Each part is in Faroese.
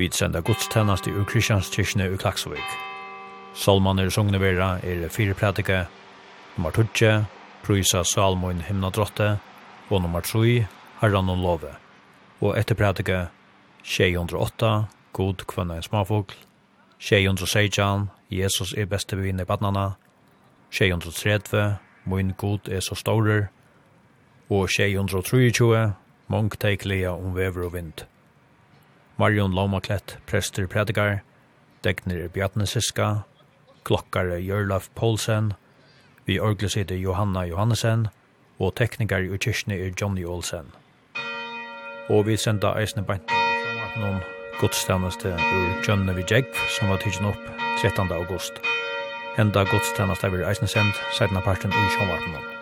Vi sender godstennast i Kristianskirkene i Klaksvik. Salmaner sungne vera er fire prædike, nummer 12, Prysa Salmoin himna drotte, og nummer 3, Herran og love. Og etter prædike, 608, God kvann en småfugl, 616, Jesus er beste bevinn i badnana, 630, Moin God er så staurer, og 623, Monk teikleia om vever og vind. Marion Lomaklett, prester Predikar, Degner Bjartne Siska, klokkare Jørlaf Poulsen, vi orgleside Johanna Johannesen, og teknikar i kyrkene er Johnny Olsen. Og vi senda eisne bant noen godstjeneste ur Jønne Vijegg, som var tidsen opp 13. august. Henda godstjeneste er vi eisne sendt, 17. parten ur Sjønvartenen.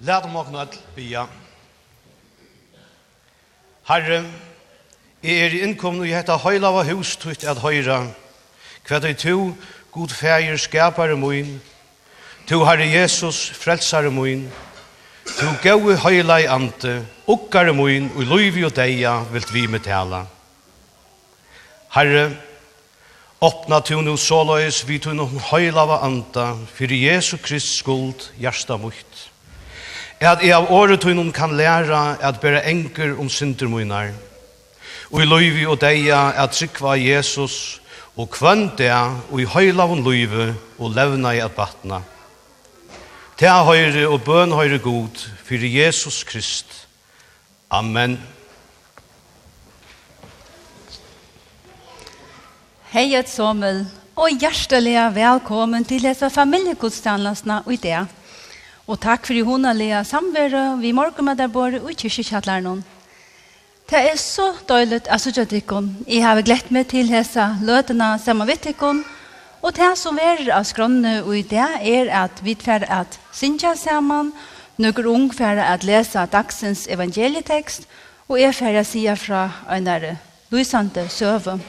Lad om åkne all bia. Herre, jeg er innkomne i hetta høylava hus tutt at høyra, hva er to, god feir skapare moin, to herre Jesus frelsare moin, to gau høyla i ante, okkare moin, og loivi og deia vilt vi med tala. Herre, åpna to no såløys vi to no høylava anta, fyrir Jesu Krist skuld, hjärsta mukt at jeg av året tøynum kan læra at bære enker om synder munar, og i løyvi og deia at trykva Jesus, og kvønt og i høyla von løyvi og levna i at batna. Ta høyre og bøn høyre god, fyrir Jesus Krist. Amen. Hei et sommel, og hjertelig velkommen til disse familiegodstandlastene i dag. Og takk for hun har lea samvære. Vi morgen med der bor og kyrkjekjattler. Det er så døylet at jeg sier Jeg har glett meg til hese løtene sammen med tikkene. Og det som er av skrønne og i det er at vi får at synge sammen, noen ung får at lese dagsens evangelietekst, og jeg får at si fra en der lysende søve.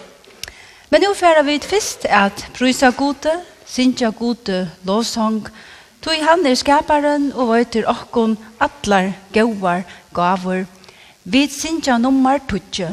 Men nå får vi først at brysa gode, synge gode lovsang, og Tui han er skaparen og veitur okkon atlar gauar gavur. Vi sinja nummer tutje.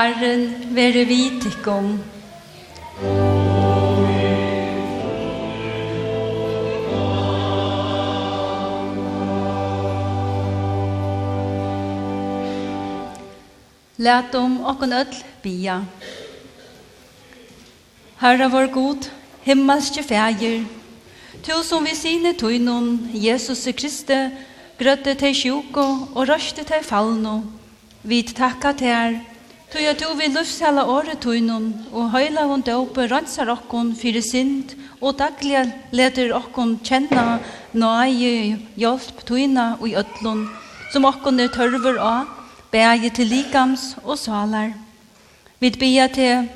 Herren være vi tikkum. Lät om okkon öll bia. Herre vår god, himmelske fægir, to som vi sine tøynon, Jesus Kristi, grøtte til sjuko og røste til fallno, vi takka til Tu at du vil løftsela året tøynum, og høyla hun døpe rønsar okkon fyrir sind, og daglig leder okkon kjenna nøye hjelp tøyna og i ødlun, som okkon er tørver av, bæge til likams og salar. Vi bia til,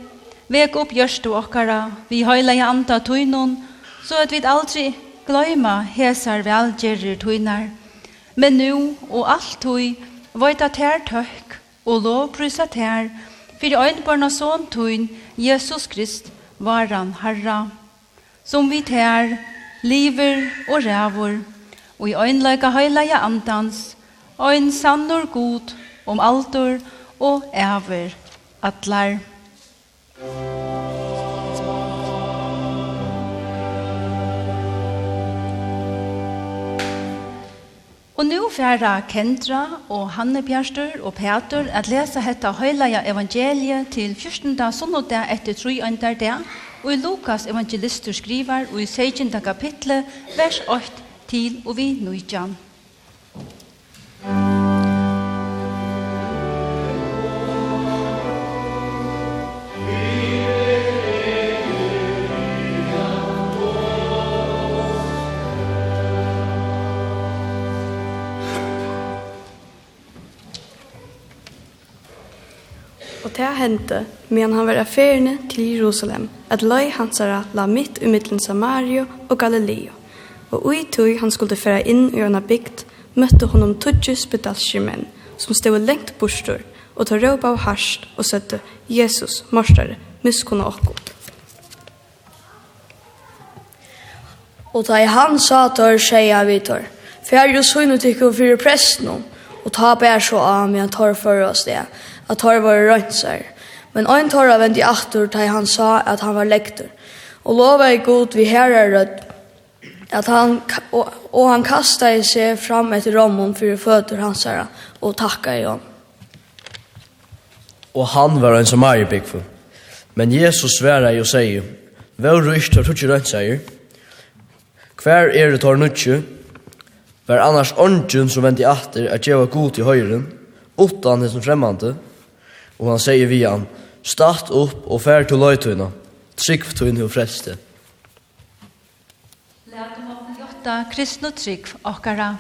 vek opp gjørstu okkara, vi høyla i anta tøynun, så at vi aldri gløyma hesar velgjerir tøynar, men nu og alt tøy, Voita tær tøkk og lovprysa tær, fyrir øynbarna sån tøyn, Jesus Krist, varan Herra, som vi tær, liver og rævor, og i øynløyga høyleia andans, øyn sannor god, om altor og æver, atlar. Og nå færa Kendra og Hanne Bjerster og Peter at lese hetta høylaja evangeliet til 14. sonnodag etter 3. under det, og i Lukas evangelister skriver og i 16. kapitlet vers 8 til og vi nøytjan. Musik og det hendte, medan han var affærende til Jerusalem, at løy hansara la mitt i mittlen Samario og Galileo. Og ui tog han skulle færa inn i en bygd, møtte honom tudje spedalske menn, som stod lengt bostor, og tog råpa av harsht og søtte, Jesus, morsdare, miskunna okko. Og da han sa tør, sier vi tør, for jeg er jo søgnet ikke for presten, og ta bær så av meg, tar for oss det, at tar var rønsar. Men ein torra vendi aftur til han sa at han var lektor. Og lova i god vi herrar rød at han, og, og han kasta i seg fram etter rommen fyrir føtter hans herra og takka i hon. Og han var en som er i. Men Jesus sværa i og sier, Vær rykt har tutsi sier hver er det tar nutsi, Vær annars ånden som vendi atter at djeva god i høyren, utan det som fremmande, Og han sier vi han, Statt opp og fær til løytøyna, trygg for tøyne og freste.» frelste. Lærdom åpne jotta, kristne trygg, okkara.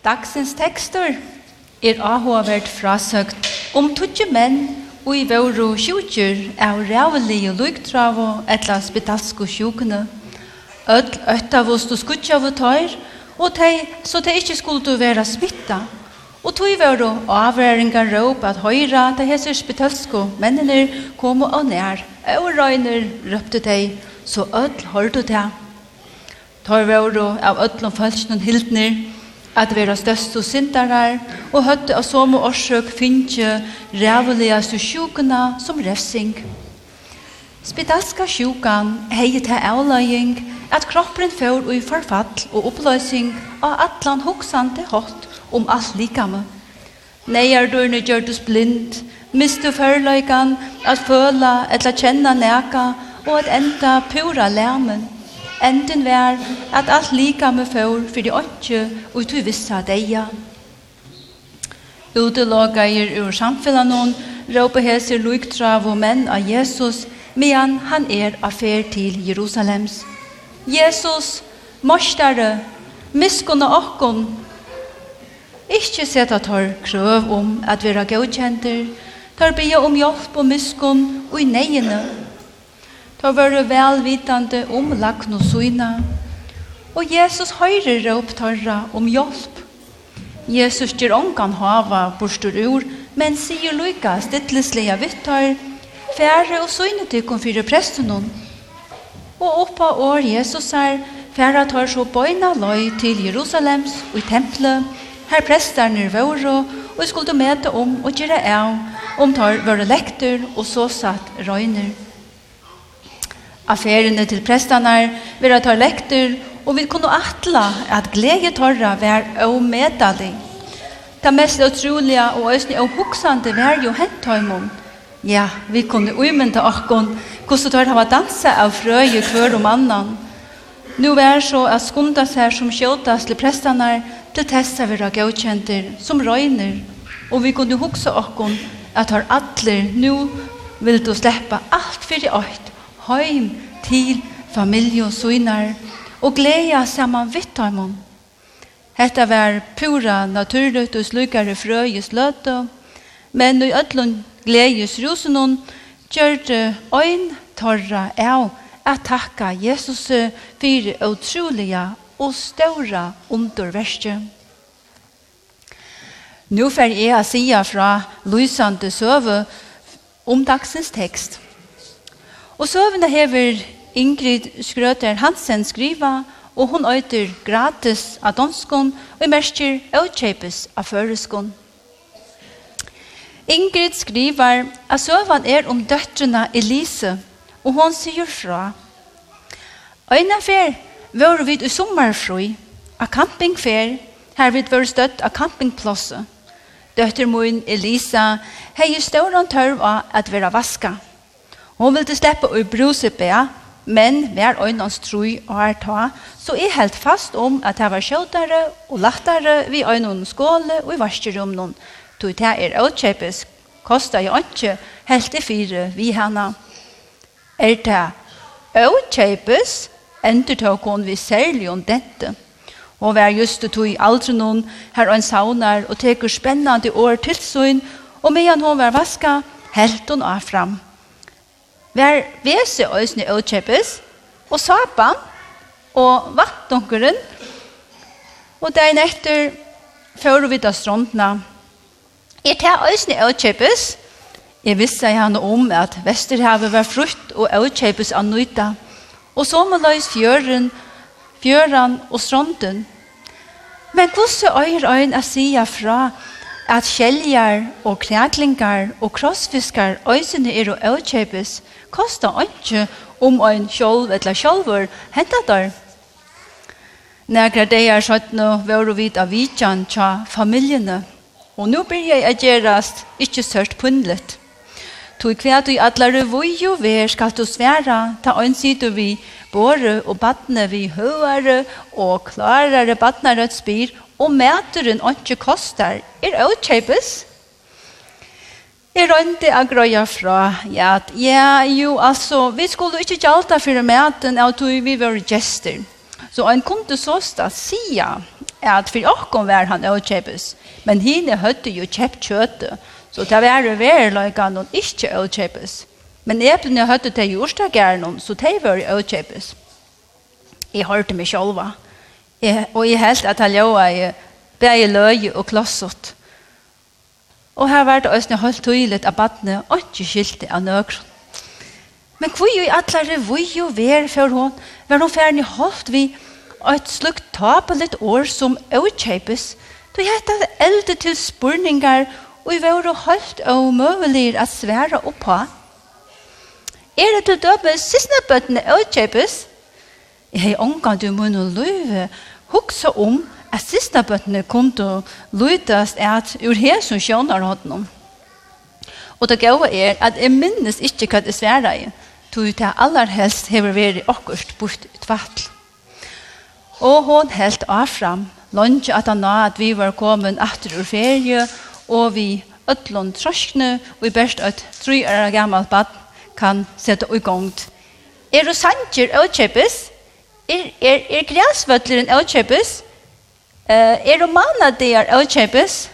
Dagsens tekster er avhåvert frasøkt om tutje menn og i våru sjukjer er rævlig og luktravo etla spitalsko sjukene. Ødl øtta vost og skutja av tøyr, og tei, så tei ikkje skulle vera smitta. Og tog våre avværingar råp at høyra til hese spitalsko mennene kom og nær, og røyner røpte tei, så öll hørte tei. Tøy våre av ødl og falskene hildner, at vera størst og sindarar, og høtte av som og årsøk finnkje rævulega sjukene som refsing. Spedalska sjukan hei til avløying at kroppen får i forfall og oppløsing av atlan hoksante hot om alt likame. Neier dørne gjør blind, mistu førløygan at føla etla kjenna neka og at enda pura lærmen. Enden vær at alt lika med før for de åndsje og tu vissa deia. Udelagaier ur samfellanon råpe heser luiktrav og menn av Jesus, medan han er affær til Jerusalems. Jesus, morstare, miskunna okkon, ikkje seta tar krøv om at vera godkjenter, tar bia om hjelp og miskun og i neiene, Da var det velvitande om lagn og syna. Og Jesus høyre råp tørra om hjelp. Jesus gjør ångan hava bostur ur, men sier lykka stittleslega vittar, færre og syne tykkon fyrir prestunon. Og oppa år Jesus er, færre tar så bøyna løy til Jerusalems og i tempelet, her prestarne våre, og skulle møte om og gjøre av, om tar våre lekter og så satt røyner. Affærene til prestene vera tar lekter, og vi kunne atla at glede torra vær omedelig. Det mest utrolige og østene og hoksende vær jo henthøymon. Ja, vi kunne umynda akkon, hvordan tar hava dansa av frøy kvør om annan. Nu vær så at skunda seg som skjøtas til prestene til testa vera gaukjenter som røyner, og vi kunne hoksa akkon at har atler nu vil du sleppa alt fyrir åkt heim til familie og søgnar og gleda saman vitt heimom. Hetta var pura naturligt og slukare frøyes løte, men i ötlun gledes rosenon gjørte ein torra av at takka Jesus fyrir utroliga og ståra underverste. Nå får jeg a sia fra lysande søve om dagsens tekst. Og søvende hever Ingrid Skrøter Hansen skriva, og hon øyter gratis av donskon, og i mersker utkjøpes av føreskon. Ingrid skriver at søvan er om døtrene Elise, og hon sier fra. Øyne fer var vi i sommerfrøy, av campingfer, her vi var støtt av campingplosset. Døtter min Elisa hei ståren tørv av at være vaska. Hon ville släppa ut brusebär, men var øynens troi og her ta, så er helt fast om at det var skjøtere og lattere vi øynene skåle og i varskerom noen. Tog det er utkjøpes, kostet jo ikke helt i fire vi henne. Er det utkjøpes, ender tok hon vi særlig om dette. Og vær just det tog aldri noen her og en saunar og teker spennende år til søgn, og medan hon var vaska, helt hon av fram var vese øsne øtkjøpes, og sapan, og vattunkeren, og dagen etter før vi da strondna. Jeg tar øsne øtkjøpes, jeg visste jeg han om at Vesterhavet var frukt og øtkjøpes av nøyta, og så må løys fjøren, fjøren og stronden. Men hvordan øyer øyn er sier fra at kjeljar og krætlingar og krossfiskar øysene er og øvkjøpes kosta ikke om ein kjolv eller kjolvor hentet der. Nægra dagar søttene var vidt av vidtjan tja familjene. Og nå blir jeg agerast ikke sørt pundlet. Tog kvært i atlar vujo ver skal du sværa, ta ein situ vi bore og badne vi høare og klarare batnar rødt spyr, og mæteren ikke kostar, er åkjøpes. Jeg rønte å grøye fra ja, at ja, jo, altså, vi skulle ikke gjalta for mæten av tog vi var gjester. Så han kom til såsta sia at for åkken var han åkjøpes, men hine høtte jo kjøpt kjøttet, Så det var det vær løyga noen ikke utkjøpes. Men eplene høtte til jordstageren, så det var jo utkjøpes. Jeg hørte meg sjølva. Jeg, og jeg helt at jeg løy i bæg løy og klosset. Og her var det også holdt tydelig at badene ikke skilte av nøkron. Men hvor jo i alle revui jo vær for hon, var hun ferdig holdt vi et slukt tapelig år som utkjøpes. Du hette elde til spurningar og vi var høyt og møvelir at svære oppa. Er det til døbe siste bøttene utkjøpes? Jeg har omgang du må nå løyve, hukse om at siste bøttene kom til løytast at ur her som skjønner hatt noen. Og det gode er at jeg minnes ikke hva det svære er, tog det aller helst hever vært akkurat bort tvattl. Og hon helt av fram, lønge at han nå at vi var kommet etter ur ferie, og og vi ötlund troskne og vi best at tre er gammalt bad kan sette i gang. Er du sanger avkjøpes? Er, er, er græsvøtleren Uh, Er du manna der avkjøpes?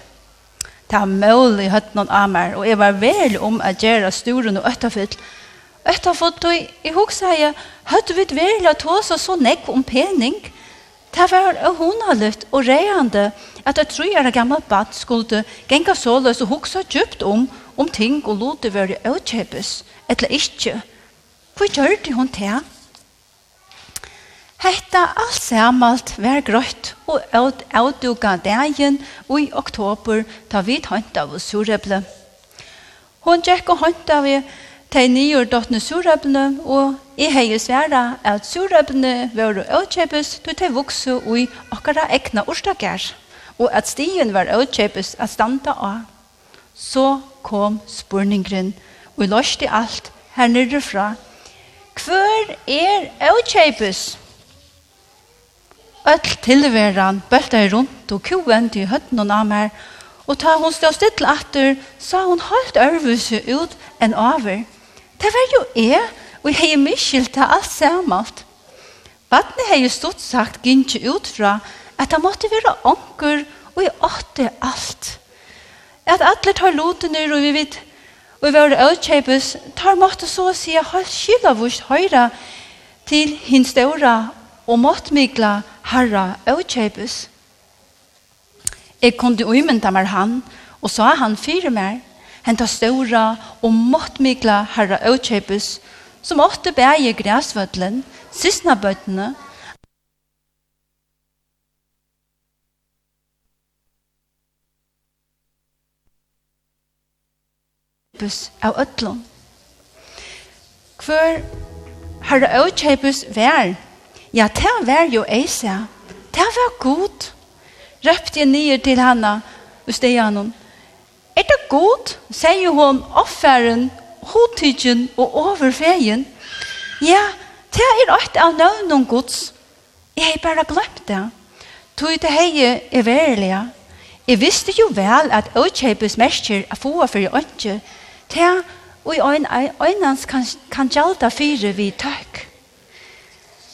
Det er mulig høtt noen av meg, og jeg var vel om å gjøre storen og øttafyll. Øttafyll, og jeg husker jeg, høtt vi vel at hos oss så nekk om pening. Det var hundalutt og reande, og at jeg et trøyere gammel bad skulle genga så løs og huksa djupt om om ting og lote være utkjøpes, eller ikke. Hvor gjør det hun til? Hetta alt samalt var grøtt og avduka dagen og i oktober ta vid hånd av surreble. Hun gikk og hånd av til nye dottene surreblene og i hei sværa at surreblene var utkjøpes til til vokse og i okkara egna orsdager og at stien var utkjøpes at standa av, så kom spurningren, og i løste alt her nere fra. Hvor er utkjøpes? Øll tilveran bølta i rundt og kuen til høtten og namer, og ta hun stå stille atter, sa hun holdt ørvuse ut en over. Det var jo jeg, og jeg er miskyldt til alt samalt. Vattnet har jo stått sagt gynnt ut fra, at det måtte være onker og i åtte alt. At alle tar lotene og vi vet og vi var utkjøpes tar måtte så å si helt skyld av oss høyre til hins døra og måttmikla herre utkjøpes. Jeg kunne umynda meg han og så er han fire mer henta stora og måttmikla herre utkjøpes som åtte bæger græsvøtlen, sysnabøttene åkjøpes av øtlån. Hvor har det åkjøpes vær? Ja, det var jo Eisa. Det var god. Røpte jeg nye til henne og steg henne. Er det god? Sier hun offeren, hodtidgen og overfeien. Ja, det er alt av nøvnen gods. Jeg har bare glemt det. Tog det hei er verilige. Jeg visste jo vel at åkjøpes mestjer er få for åkjøpes til og i øynene kan, kan jalta fire vi tøk.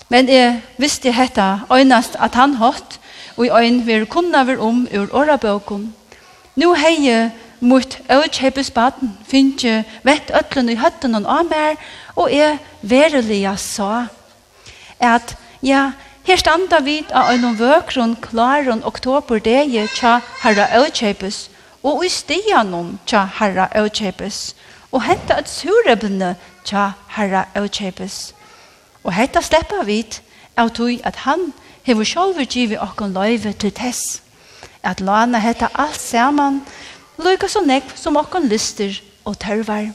Men jeg visste hetta øynast at han hatt, og i øyn vil kunne vi om ur årabøkken. Nå heier mot øyekjøpes baden, finche vett øtlen i høtten og av og jeg verelig sa at ja, Her standa vid av en vøkron klaren oktober degi tja herra Elkjepes, og i stianon tja herra avkjepes, og henta et sureblene tja herra avkjepes. Og hetta sleppa vit av tui at han hevur sjálvur givi okkon løyve til tess, at lana hetta alt saman, lykka så nekv som okkon lyster og tørvar.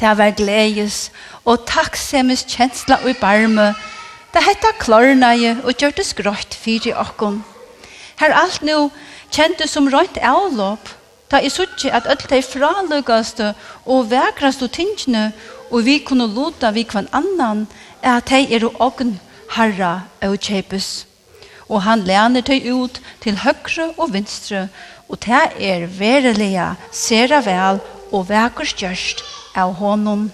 Det var gledes og takksemmes kjensla og i barme, det hetta klarnaje og gjør det fyri fyrir. Her alt nu kjente som rønt avlopp, ta i suttje at alt de fraløgaste og vekraste tingene, og vi kunne låta vi kvann annan, er at de er åkken herra og kjepes. Og han lener de ut til høyre og vinstre, og det er verelige, sera vel og vekker størst av hånden.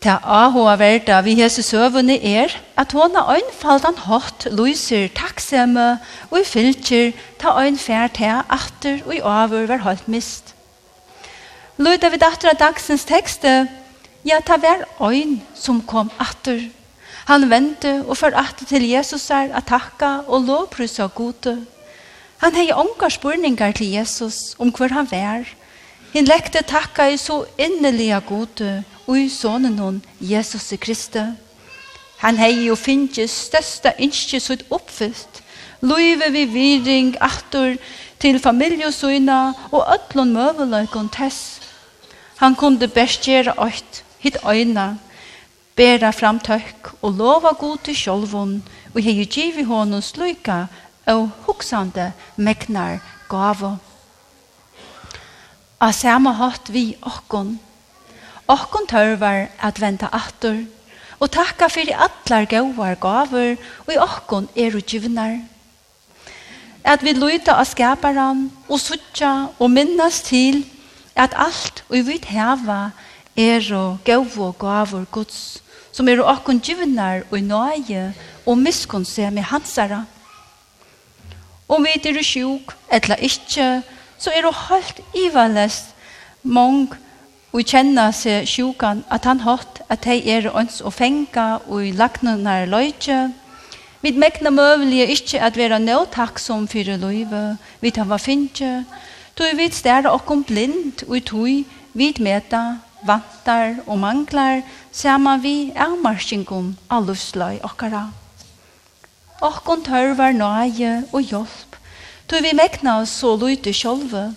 Ta ahoa verda vi hese søvunni er at hon har øynfaldan hatt lyser takksemme og i fylkjer ta øyn ta atter og i avur var holdt mist. Løyda vi datter av dagsens tekste, ja ta vær øyn som kom atter. Han vente og for atter til Jesus er at takka og lovprysa gode. Han hei ongar spurningar til Jesus om hvor han vær. Hinn lekte takka i så innelige gode i sonen hon, Jesus Kristus. Han hei jo finnje største innskje sutt oppfyllt. Løyve vi viring atter til familjesøyna og ødlån møveløykon tess. Han kunde best gjøre åkt, hitt øyna, bæra fram tøkk og lova god til sjolvun og hei givi honom sluika og huksande megnar gavo. A samme hatt vi okkon, Okkon tørvar at venta attur, og takka fyrir allar gauar gavur, og i okkon er og givnar. At vi luta av skaparan, og sutja, og minnast til, at alt og vi hava er og gau og gavur guds, som er og okkon givnar og i nøye, og miskun seg med hansara. Om vi er sjuk, etla ikkje, så er det halt ivalest mong og kjenner seg sjukan at han hatt at hei er øns og fenga og i nær løytje. Vi mekna møvelige ikkje at vera nøytaksom fyrir løyve, vi tar hva finnje, tog vi stæra okkom blind og i tog vi meta vantar og manglar sama vi avmarskingum av lusløy okkara. Okkon tørvar nøye og hjelp, tog vi mekna oss så løyte sjolve,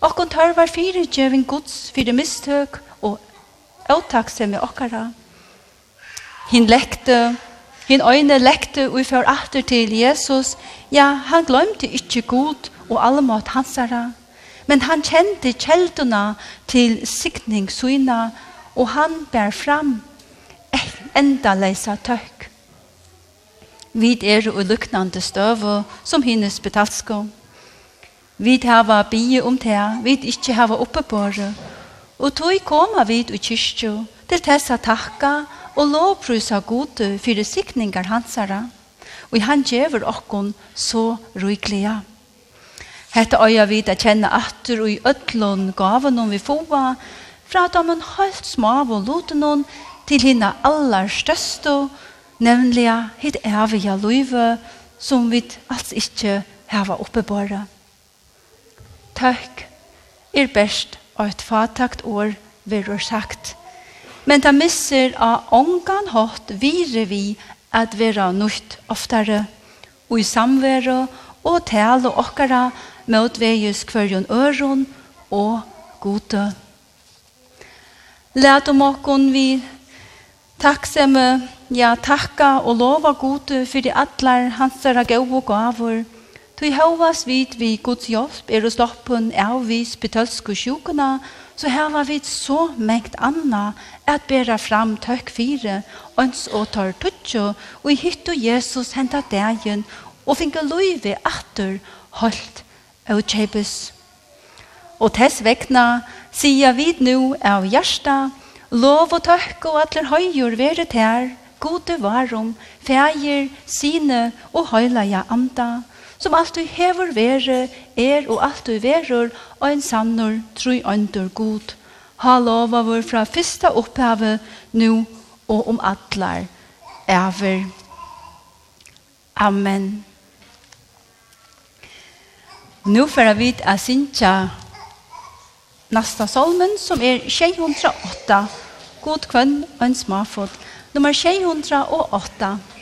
Okkon tørvar fyrir djevin gods fyrir mistøk og avtaksemi okkara. Hin lekte, hin øyne lekte og fyrir atter til Jesus, ja, han glømte ikkje god og allemått hansara, men han kjente kjelduna til sikning suina, og han bær fram enda leisa tøkk. Vid er og luknande støve som hinnes betalskom. Vit hava bie om te, vit ikkje hava det. Og tog koma vit i kyrkju, til tessa takka og lovprusa gode fyrir sikningar hansara. Og han gjever okkon så ryklega. Hetta øya vit at kjenna atter og i ødlån gaven vi foa, fra at om en høyt smav og loten til hinna allar største, nemlig hitt evige løyve, som vi alls ikkje hava oppebore tøkk er best og et fatakt år verur sagt. Men ta misser av ångan hatt vire vi at vera nøyt oftare og i samvære og tale okkara mot veies kvørjon øron og gode. Lært om okkon vi takksemme, ja takka og lova gode for de atler hans og gode gaver Tui hovas vid vi Guds hjelp er og stoppen av vis betølsk og sjukene, så hava vi så mengt anna at bera fram tøkk fire, ons og tar tutsjo, og i hytto Jesus henta dagen, og finka luive atter holdt og kjepes. Og tess vekna, sia vid nu av hjersta, lov og tøkk og atler høyjur veret her, gode varum, feir, sine og høylaja anda, som alt du hever vere, er og alt du verur, og en sannur, tru under god. Ha lova vår fra fyrsta opphavet, nu og om atlar, ever. Amen. Nu får vi vidt av Sintja Nasta Solmen, som er 608, god kvønn og en smafot. nummer 608.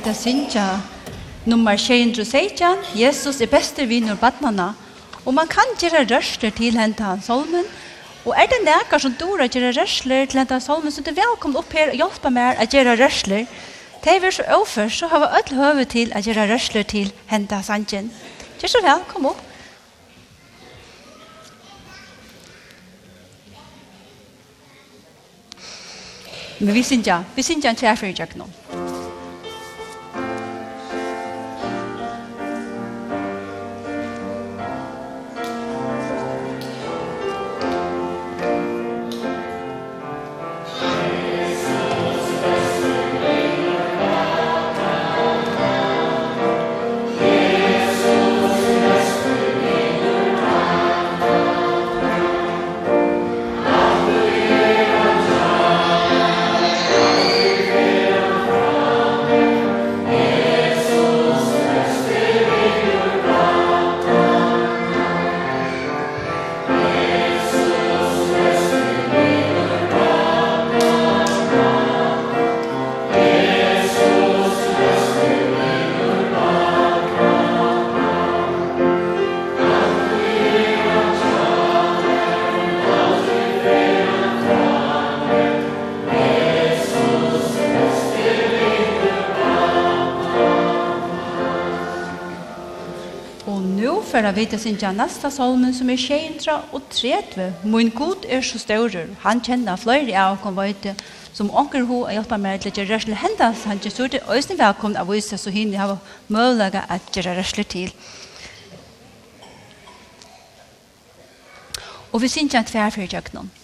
vi til synsja nummer 216, Jesus er beste viner badnana. Og man kan gjøre røster til hente han solmen. Og er det nækker som dora gjøre røster til hente han solmen, så det er velkommen opp her og hjelpe meg å gjøre røster. Det er vi så overfor, så har vi alle høve til å gjøre røster til hente han sangen. Gjør så vel, kom opp. Men vi synes ja, vi synes synsja en kjærfyrdjøk nå. færa vita sinja næsta salmen som er 630. Min god er så større. Han kjenner fløyre av kom vøyte som onker ho er hjelpa meg til å gjøre røsle hendas. Han gjør surde øyne velkomne av vise så hinne har mølaga at gjøre røsle til. Og vi sinja tverfyrtjøknene.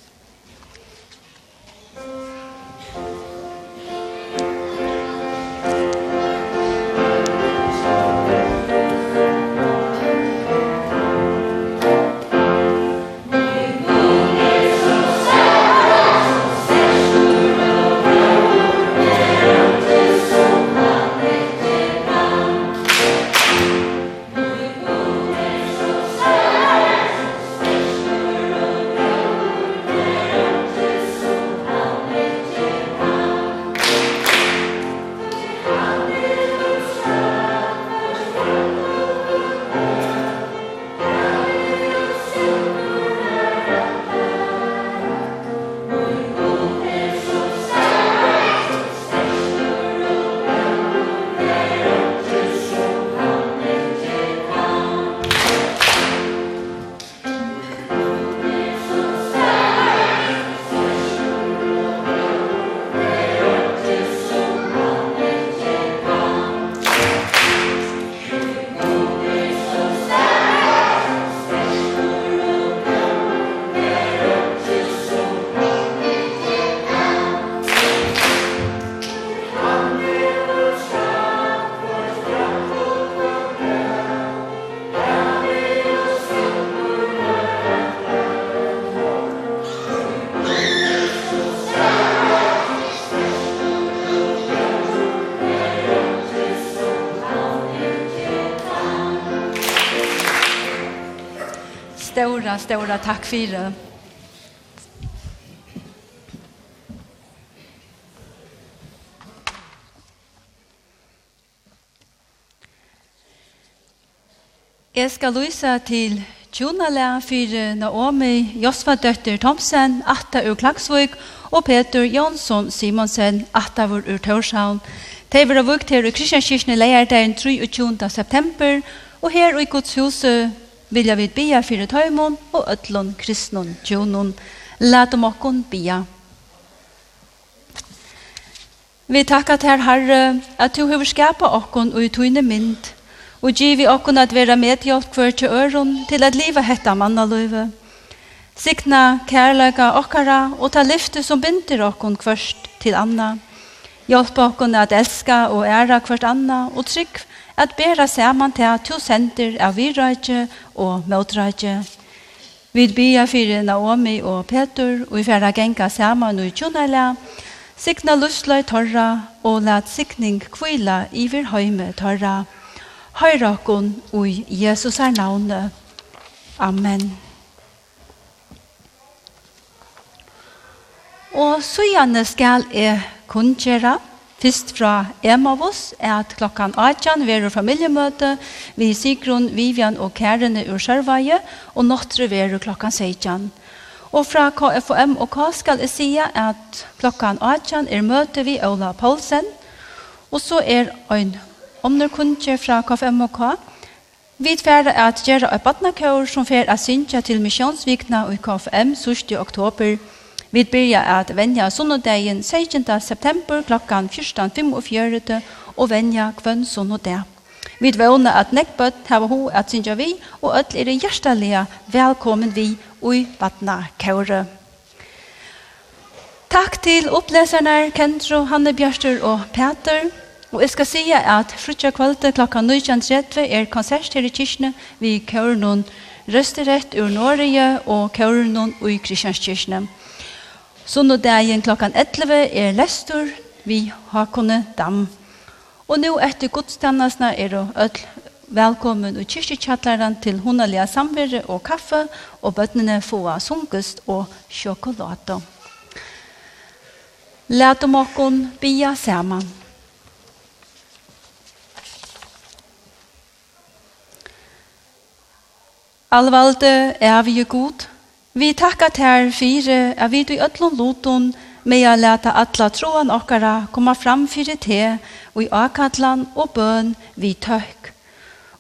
stora takk för det. Jeg skal lyse til Tjonale for Naomi Josva-døtter Thomsen, Atta ur Klagsvøk, og Peter Jonsson Simonsen, Atta vår ur Torshavn. De var vukt her i Kristianskirkene leierdagen 23. september, og her i Godshuse vilja vi bia fyrir tøymon og öllon kristnun tjonon. Latum om okkon bia. Vi takkar til Herre at du har skapa okkun og i tøyne mynd og givi okkun at vera medhjelp hver til øron til at liva hetta mannaløyve. Sikna kærlega okkara og ta lyfte som binder okkun kvørst til anna. Hjelp okkun at elska og æra kvart anna og trygg at bæra saman til to senter av virrøyke og møtrøyke. Vi bia fyrir Naomi og Petur, og vi færa genga saman og tjonala, sikna lusløy torra, og lat sikning kvila iver høyme torra. Høyrakon ui Jesus er navne. Amen. Og så gjerne skal jeg kunngjøre, Fyrst fra Emavus er at klokkan 18 verur familiemøte vi Sigrun, Vivian og Kærene ur Sjørveie, og Nåttre verur klokkan 16. Og fra KFOM og K skal jeg sige at klokkan 18 er møte vi Ola Paulsen og så er en omnerkundje fra KFM og K. Vi tverre at gjøre et badnakår som fer er synge til misjonsvikna i KFM 7. oktober Vi byrjar at venja sunnodegen 16. september klokkan 14.45 og venja kvønn sunnodeg. Vi vågner at nekbøtt hava ho at synja vi, og öll er hjertaliga velkommen vi ui vatna kåre. Takk til oppleserne Kendro, Hanne Bjørster og Peter. Og jeg skal si at frutja kvalitet klokka 19.30 er konsert her i kyrkene vi kåre noen røsterett ur Norge og kåre noen ui kristianskyrkene. Sundagen klokkan 11 er lestur vi Hakone Dam. Og nå etter godstannasna er du ødel velkommen og kyrkjekjattlæren til hundalige samverre og kaffe, og bøttene får sunkest og sjokolade. Læt om okken bia saman. Allvalde er vi god, Vi takkar til fire at vi i øtlån loton med å lete atle troen okkara komme fram fire te og i akadlan og bøn vi tøkk.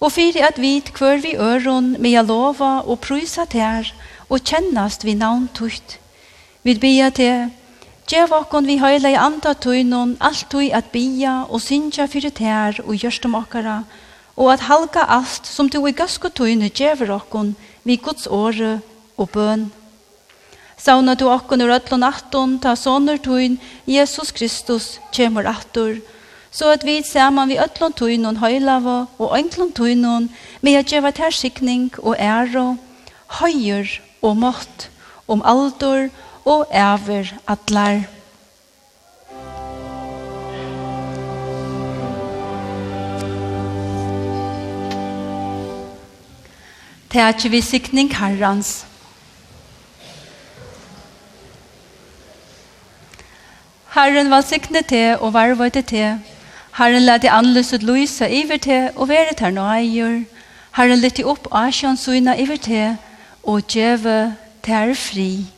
Og fire at vi kvør vi øron med å lova og prysa ter og kjennast vi navn tukt. Vi bia til Gjev okkon vi høyla i anda tøynon alt tøy at bia og synja fyrir ter og gjørstum okkara og at halga alt som du i gasko tøyne gjever okkon vi gods åre og bøn. Sauna du okkon ur ötlun atton, ta sonur tuin, Jesus Kristus kjemur attur, så at vi saman vi ötlun tuinun høylava og ønklun tuinun, med at djeva tersikning og æro, høyur og mått, om aldur og æver atlar. Tætje vi sikning herrans. Herren var sikne til og varvøyde til. Herren lær de anløset luisa iver til og veret her nøyer. Herren lytte opp asjans suina iver til og djeve til fri.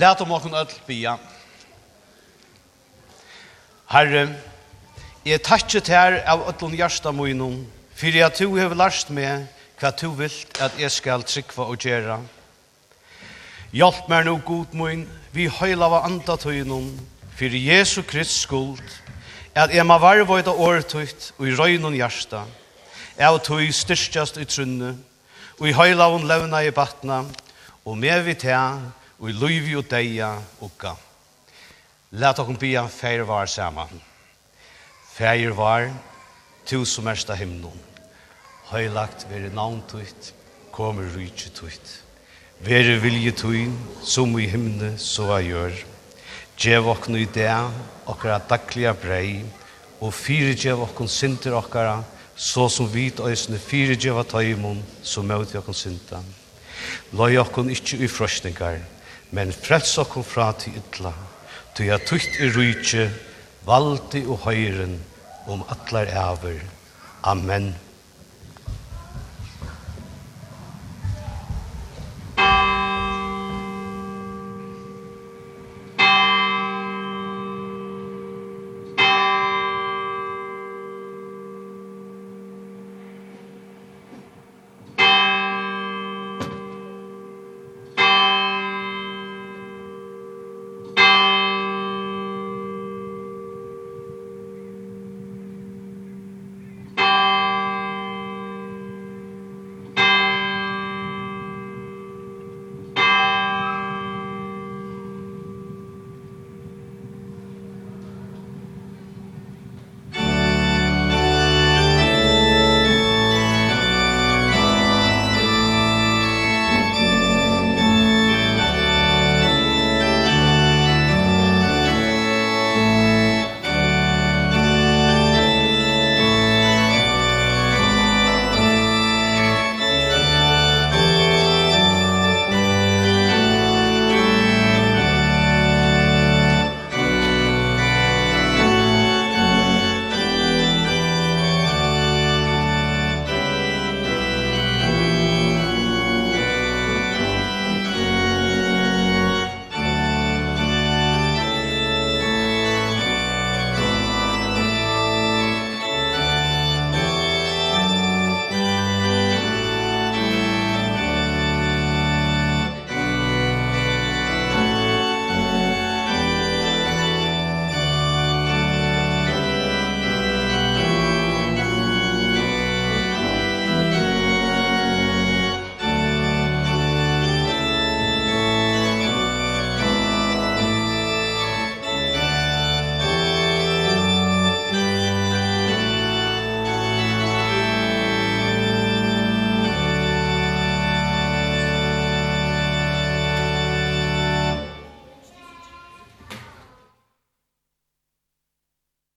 Læt om åkken ødel bia. Herre, jeg takket her av ødelen hjärsta munnen, fyrir jeg to har lært meg hva to vil at jeg skal trykva og gjerra. Hjelp meg nå, god munn, vi høyla av anda tøynen, fyrir Jesu Krist skuld, at jeg ma være vøyda åretøyt og i røynen hjärsta, av tøy styrstjast i trunne, og i høyla av levna i batna, og med vi til og i løyvi og deia ukka. Læt okkom bia feir var sama. Feir var, tu som ersta himnon. Høylagt veri navn tuit, kommer rujtje tuit. Veri vilje tuin, som i himne, så a gjør. Gjev okkon i dea, okkara daglige brei, og fyre gjev okkon sinter okkara, så som vit òsne fyre gjev a taimon, så møt vi okkon sintan. Løy okkon ikkje i frøsningar, men frels okkum fra til ytla, tu ja tukt i rujtje, valdi og høyren, om atlar æver. Amen.